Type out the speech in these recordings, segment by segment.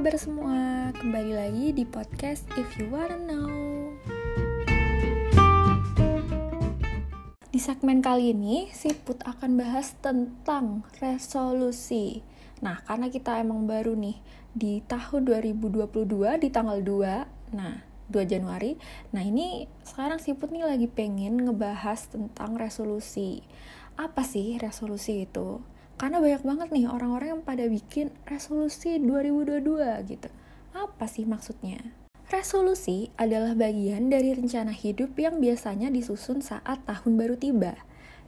kabar semua? Kembali lagi di podcast If You Wanna Know. Di segmen kali ini, Siput akan bahas tentang resolusi. Nah, karena kita emang baru nih di tahun 2022 di tanggal 2, nah 2 Januari. Nah, ini sekarang Siput nih lagi pengen ngebahas tentang resolusi. Apa sih resolusi itu? Karena banyak banget nih orang-orang yang pada bikin resolusi 2022 gitu. Apa sih maksudnya? Resolusi adalah bagian dari rencana hidup yang biasanya disusun saat tahun baru tiba.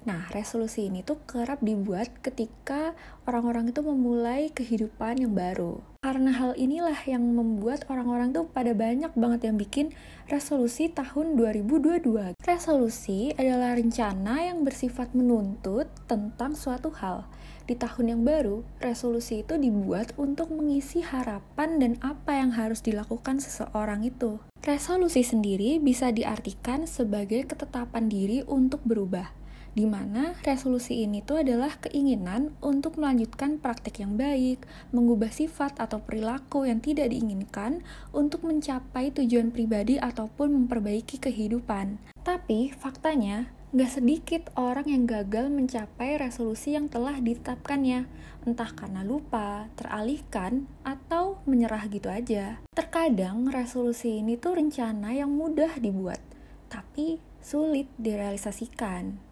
Nah, resolusi ini tuh kerap dibuat ketika orang-orang itu memulai kehidupan yang baru. Karena hal inilah yang membuat orang-orang tuh pada banyak banget yang bikin resolusi tahun 2022. Resolusi adalah rencana yang bersifat menuntut tentang suatu hal di tahun yang baru, resolusi itu dibuat untuk mengisi harapan dan apa yang harus dilakukan seseorang itu. Resolusi sendiri bisa diartikan sebagai ketetapan diri untuk berubah, di mana resolusi ini tuh adalah keinginan untuk melanjutkan praktek yang baik, mengubah sifat atau perilaku yang tidak diinginkan untuk mencapai tujuan pribadi ataupun memperbaiki kehidupan. Tapi faktanya, Gak sedikit orang yang gagal mencapai resolusi yang telah ditetapkannya, entah karena lupa, teralihkan, atau menyerah gitu aja. Terkadang resolusi ini tuh rencana yang mudah dibuat, tapi sulit direalisasikan.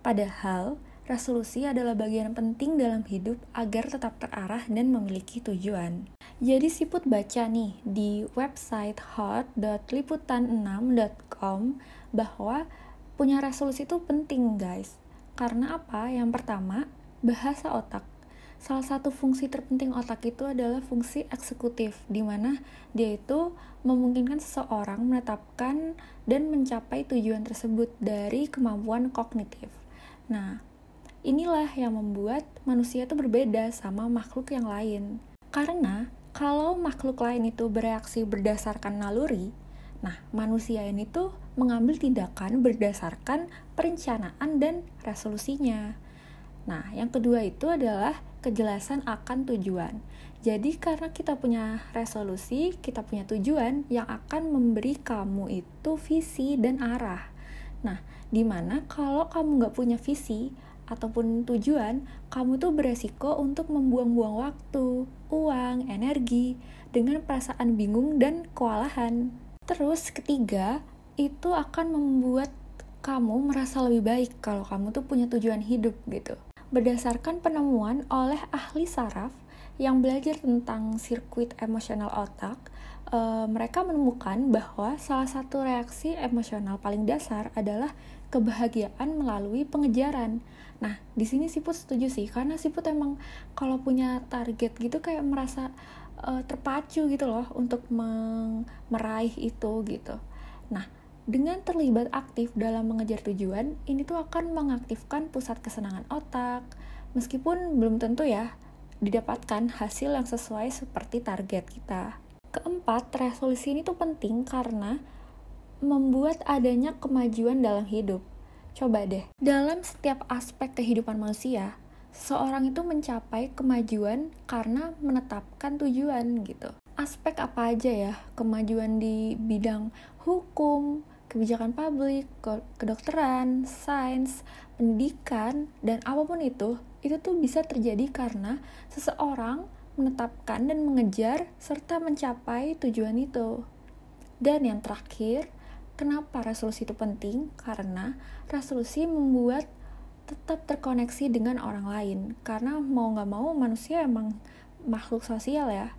Padahal, resolusi adalah bagian penting dalam hidup agar tetap terarah dan memiliki tujuan. Jadi siput baca nih di website hot.liputan6.com bahwa punya resolusi itu penting guys. Karena apa? Yang pertama bahasa otak. Salah satu fungsi terpenting otak itu adalah fungsi eksekutif di mana dia itu memungkinkan seseorang menetapkan dan mencapai tujuan tersebut dari kemampuan kognitif nah inilah yang membuat manusia itu berbeda sama makhluk yang lain karena kalau makhluk lain itu bereaksi berdasarkan naluri Nah, manusia ini tuh mengambil tindakan berdasarkan perencanaan dan resolusinya. Nah, yang kedua itu adalah kejelasan akan tujuan. Jadi karena kita punya resolusi, kita punya tujuan yang akan memberi kamu itu visi dan arah. Nah, di mana kalau kamu nggak punya visi ataupun tujuan, kamu tuh beresiko untuk membuang-buang waktu, uang, energi, dengan perasaan bingung dan kewalahan. Terus ketiga, itu akan membuat kamu merasa lebih baik kalau kamu tuh punya tujuan hidup gitu. Berdasarkan penemuan oleh ahli saraf yang belajar tentang sirkuit emosional otak, e, mereka menemukan bahwa salah satu reaksi emosional paling dasar adalah kebahagiaan melalui pengejaran. Nah, di sini Siput setuju sih, karena Siput emang kalau punya target gitu kayak merasa uh, terpacu gitu loh untuk meraih itu gitu. Nah, dengan terlibat aktif dalam mengejar tujuan, ini tuh akan mengaktifkan pusat kesenangan otak, meskipun belum tentu ya didapatkan hasil yang sesuai seperti target kita. Keempat, resolusi ini tuh penting karena membuat adanya kemajuan dalam hidup. Coba deh, dalam setiap aspek kehidupan manusia, seorang itu mencapai kemajuan karena menetapkan tujuan gitu. Aspek apa aja ya kemajuan di bidang hukum, kebijakan publik, kedokteran, sains, pendidikan, dan apa pun itu, itu tuh bisa terjadi karena seseorang menetapkan dan mengejar serta mencapai tujuan itu. Dan yang terakhir, kenapa resolusi itu penting? Karena resolusi membuat tetap terkoneksi dengan orang lain karena mau nggak mau manusia emang makhluk sosial ya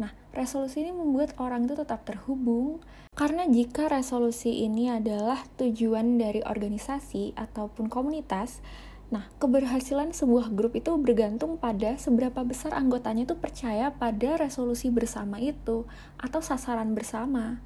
Nah, resolusi ini membuat orang itu tetap terhubung karena jika resolusi ini adalah tujuan dari organisasi ataupun komunitas, nah keberhasilan sebuah grup itu bergantung pada seberapa besar anggotanya itu percaya pada resolusi bersama itu atau sasaran bersama.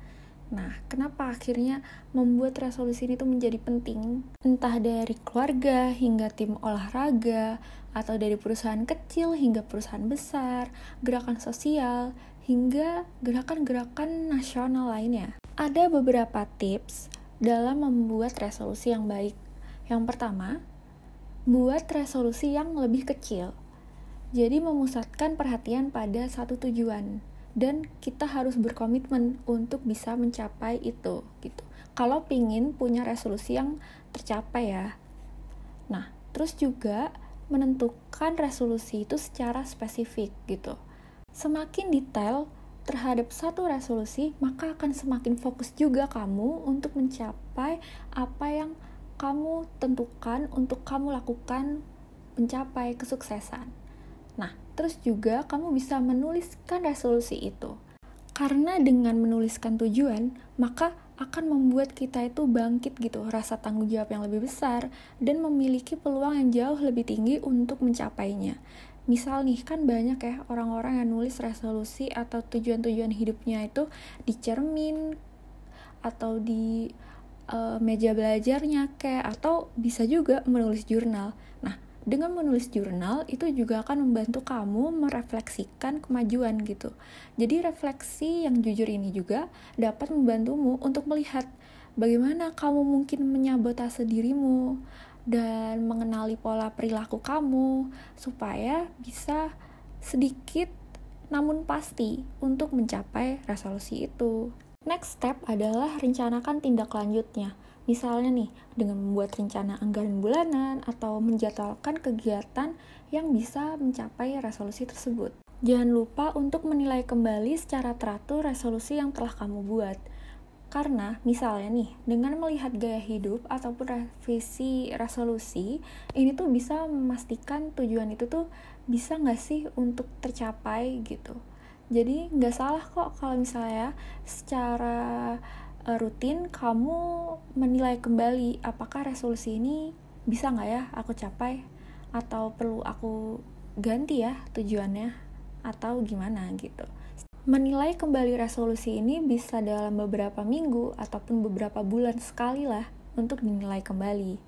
Nah, kenapa akhirnya membuat resolusi ini tuh menjadi penting? Entah dari keluarga hingga tim olahraga, atau dari perusahaan kecil hingga perusahaan besar, gerakan sosial, hingga gerakan-gerakan nasional lainnya. Ada beberapa tips dalam membuat resolusi yang baik. Yang pertama, buat resolusi yang lebih kecil. Jadi memusatkan perhatian pada satu tujuan dan kita harus berkomitmen untuk bisa mencapai itu gitu. Kalau pingin punya resolusi yang tercapai ya. Nah, terus juga menentukan resolusi itu secara spesifik gitu. Semakin detail terhadap satu resolusi, maka akan semakin fokus juga kamu untuk mencapai apa yang kamu tentukan untuk kamu lakukan mencapai kesuksesan. Nah, terus juga kamu bisa menuliskan resolusi itu. Karena dengan menuliskan tujuan, maka akan membuat kita itu bangkit gitu, rasa tanggung jawab yang lebih besar, dan memiliki peluang yang jauh lebih tinggi untuk mencapainya. Misal nih, kan banyak ya orang-orang yang nulis resolusi atau tujuan-tujuan hidupnya itu di cermin, atau di uh, meja belajarnya kayak, atau bisa juga menulis jurnal. Nah, dengan menulis jurnal itu juga akan membantu kamu merefleksikan kemajuan gitu. Jadi refleksi yang jujur ini juga dapat membantumu untuk melihat bagaimana kamu mungkin menyabotase dirimu dan mengenali pola perilaku kamu supaya bisa sedikit namun pasti untuk mencapai resolusi itu. Next step adalah rencanakan tindak lanjutnya. Misalnya nih, dengan membuat rencana anggaran bulanan atau menjadwalkan kegiatan yang bisa mencapai resolusi tersebut. Jangan lupa untuk menilai kembali secara teratur resolusi yang telah kamu buat. Karena misalnya nih, dengan melihat gaya hidup ataupun revisi resolusi, ini tuh bisa memastikan tujuan itu tuh bisa nggak sih untuk tercapai gitu. Jadi nggak salah kok kalau misalnya secara uh, rutin kamu menilai kembali apakah resolusi ini bisa nggak ya aku capai atau perlu aku ganti ya tujuannya atau gimana gitu. Menilai kembali resolusi ini bisa dalam beberapa minggu ataupun beberapa bulan sekali lah untuk dinilai kembali.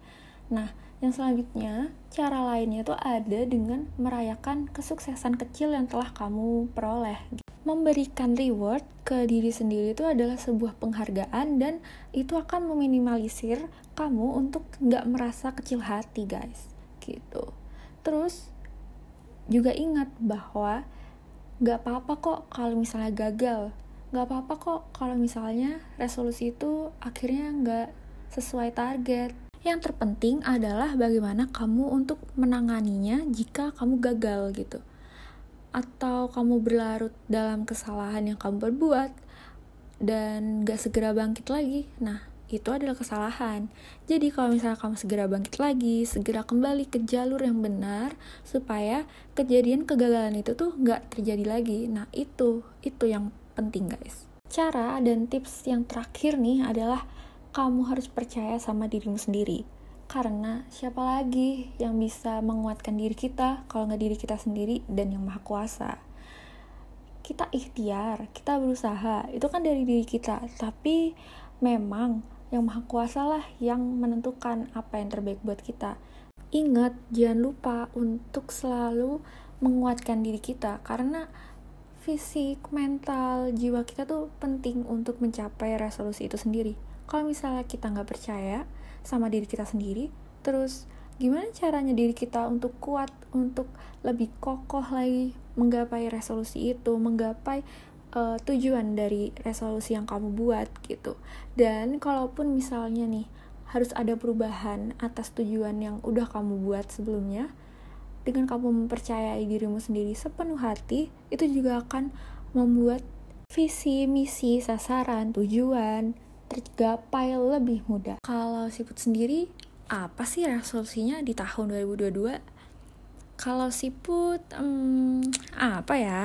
Nah, yang selanjutnya, cara lainnya itu ada dengan merayakan kesuksesan kecil yang telah kamu peroleh. Memberikan reward ke diri sendiri itu adalah sebuah penghargaan dan itu akan meminimalisir kamu untuk nggak merasa kecil hati guys. Gitu. Terus juga ingat bahwa nggak apa-apa kok kalau misalnya gagal. Nggak apa-apa kok kalau misalnya resolusi itu akhirnya nggak sesuai target yang terpenting adalah bagaimana kamu untuk menanganinya jika kamu gagal gitu atau kamu berlarut dalam kesalahan yang kamu perbuat dan gak segera bangkit lagi, nah itu adalah kesalahan. Jadi kalau misalnya kamu segera bangkit lagi, segera kembali ke jalur yang benar supaya kejadian kegagalan itu tuh gak terjadi lagi. Nah itu, itu yang penting guys. Cara dan tips yang terakhir nih adalah kamu harus percaya sama dirimu sendiri. Karena siapa lagi yang bisa menguatkan diri kita kalau nggak diri kita sendiri dan yang maha kuasa? Kita ikhtiar kita berusaha. Itu kan dari diri kita. Tapi memang yang maha kuasa lah yang menentukan apa yang terbaik buat kita. Ingat jangan lupa untuk selalu menguatkan diri kita. Karena fisik, mental, jiwa kita tuh penting untuk mencapai resolusi itu sendiri. Kalau misalnya kita nggak percaya, sama diri kita sendiri terus gimana caranya diri kita untuk kuat untuk lebih kokoh lagi menggapai resolusi itu menggapai uh, tujuan dari resolusi yang kamu buat gitu. Dan kalaupun misalnya nih harus ada perubahan atas tujuan yang udah kamu buat sebelumnya dengan kamu mempercayai dirimu sendiri sepenuh hati itu juga akan membuat visi, misi, sasaran, tujuan tergapai lebih mudah. Kalau siput sendiri, apa sih resolusinya di tahun 2022? Kalau siput, hmm, apa ya?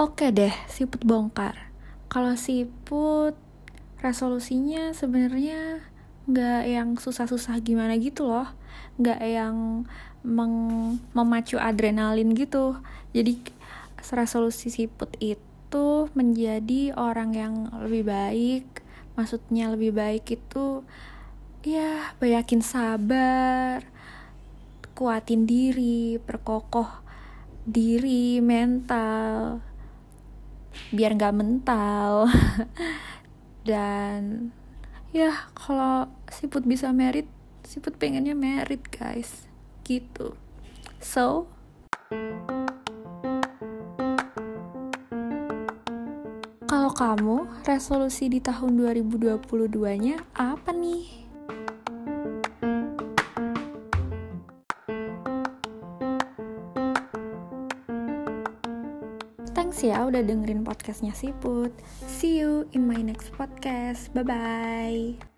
Oke deh, siput bongkar. Kalau siput, resolusinya sebenarnya nggak yang susah-susah gimana gitu loh. Nggak yang meng memacu adrenalin gitu. Jadi resolusi siput itu menjadi orang yang lebih baik, maksudnya lebih baik itu ya banyakin sabar kuatin diri perkokoh diri mental biar nggak mental. Dan ya kalau siput bisa merit siput pengennya merit guys. Gitu. So? Kalau kamu, resolusi di tahun 2022-nya apa nih? Thanks ya udah dengerin podcastnya Siput. See you in my next podcast. Bye-bye.